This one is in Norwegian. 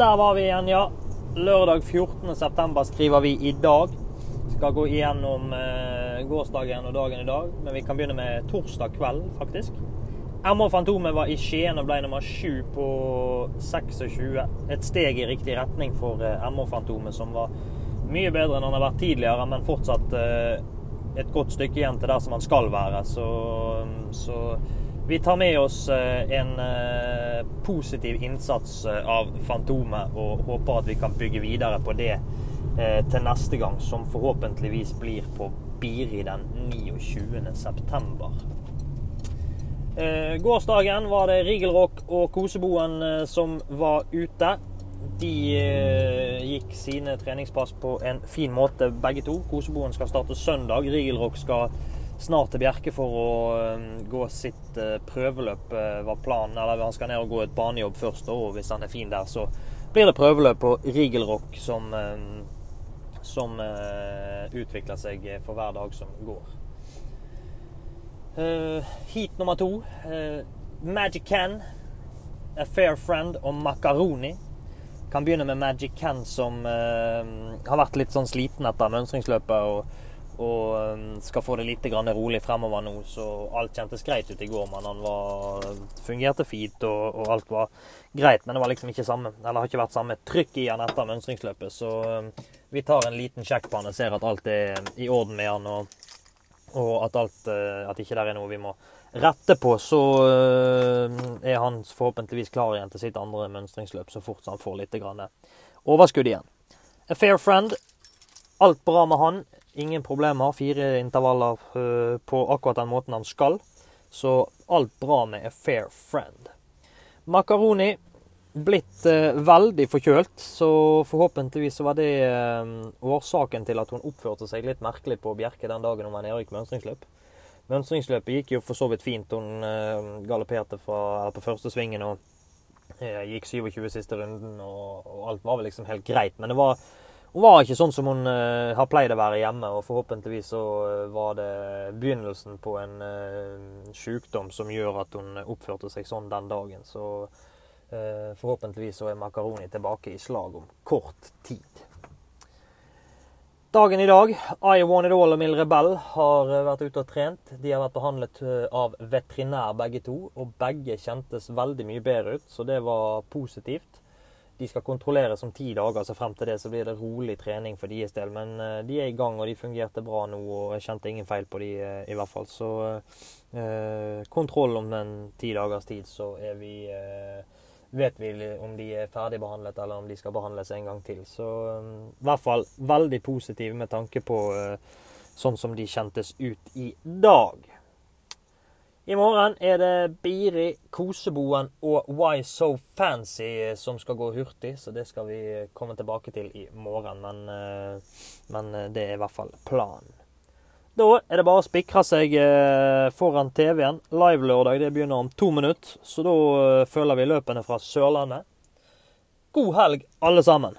Der var vi igjen, ja. Lørdag 14.9 skriver vi i dag. Skal gå igjennom eh, gårsdagen og dagen i dag, men vi kan begynne med torsdag kveld, faktisk. MH Fantomet var i Skien og ble nummer 7 på 26. Et steg i riktig retning for eh, MH Fantomet, som var mye bedre enn han har vært tidligere, men fortsatt eh, et godt stykke igjen til der som han skal være. Så, så vi tar med oss eh, en eh, positiv innsats eh, av Fantomet og håper at vi kan bygge videre på det til neste gang, som forhåpentligvis blir på Biri den 29. september. Gårsdagen var det Rigelrock og Koseboen som var ute. De gikk sine treningspass på en fin måte, begge to. Koseboen skal starte søndag. Rigelrock skal snart til Bjerke for å um, gå sitt uh, prøveløp, uh, var planen. Eller han skal ned og gå et banejobb først, og hvis han er fin der, så blir det prøveløp på Rigelrock som, um, som uh, utvikler seg for hver dag som går. heat nummer to. Magic Can, A Fair Friend og Macaroni. Kan begynne med Magic Can, som har vært litt sånn sliten etter mønstringsløpet. og og um, skal få det litt rolig fremover nå. Så alt kjentes greit ut i går, men han var, fungerte fint og, og, alt var greit. Men det var liksom ikke samme, eller har ikke vært samme trykk i han etter mønstringsløpet. Så um, vi tar en liten sjekk på han og ser at alt er i orden med han, og, og at, alt, uh, at ikke der er noe vi må rette på. Så uh, er han forhåpentligvis klar igjen til sitt andre mønstringsløp så fort han får litt overskudd igjen. A fair friend. Alt bra med han. Ingen problemer. Fire intervaller eh, på akkurat den måten han skal. Så alt bra med A Fair Friend. Makaroni blitt eh, veldig forkjølt, så forhåpentligvis var det eh, årsaken til at hun oppførte seg litt merkelig på Bjerke den dagen hun var nede i mønstringsløp. Mønstringsløpet gikk jo for så vidt fint. Hun eh, galopperte på første svingen og eh, gikk 27 siste runden, og, og alt var vel liksom helt greit. Men det var hun var ikke sånn som hun uh, har pleid å være hjemme, og forhåpentligvis så uh, var det begynnelsen på en uh, sykdom som gjør at hun oppførte seg sånn den dagen. Så forhåpentligvis så er Makaroni tilbake i slag om kort tid. Dagen i dag, I Want It All og Mild Rebell har vært ute og trent. De har vært behandlet av veterinær begge to, og begge kjentes veldig mye bedre ut, så det var positivt de skal kontrolleres om ti dager, så frem til det så blir det rolig trening for deres del. Men uh, de er i gang, og de fungerte bra nå, og jeg kjente ingen feil på de uh, i hvert fall. Så uh, kontroll om en ti dagers tid, så er vi vet vi om de er ferdigbehandlet eller om de skal behandles en gang til. Så um, i hvert fall veldig positive med tanke på sånn som de kjentes ut i dag. I morgen er det Biri, Koseboen og Why So Fancy som skal gå hurtig, så det skal vi komme tilbake til i morgen. Men, eh, men eh, det er i hvert fall planen. Da er det bare å spikre seg eh, foran TV-en. Live-lørdag det begynner om to minutter, så da følger vi løpene fra Sørlandet. God helg, alle sammen.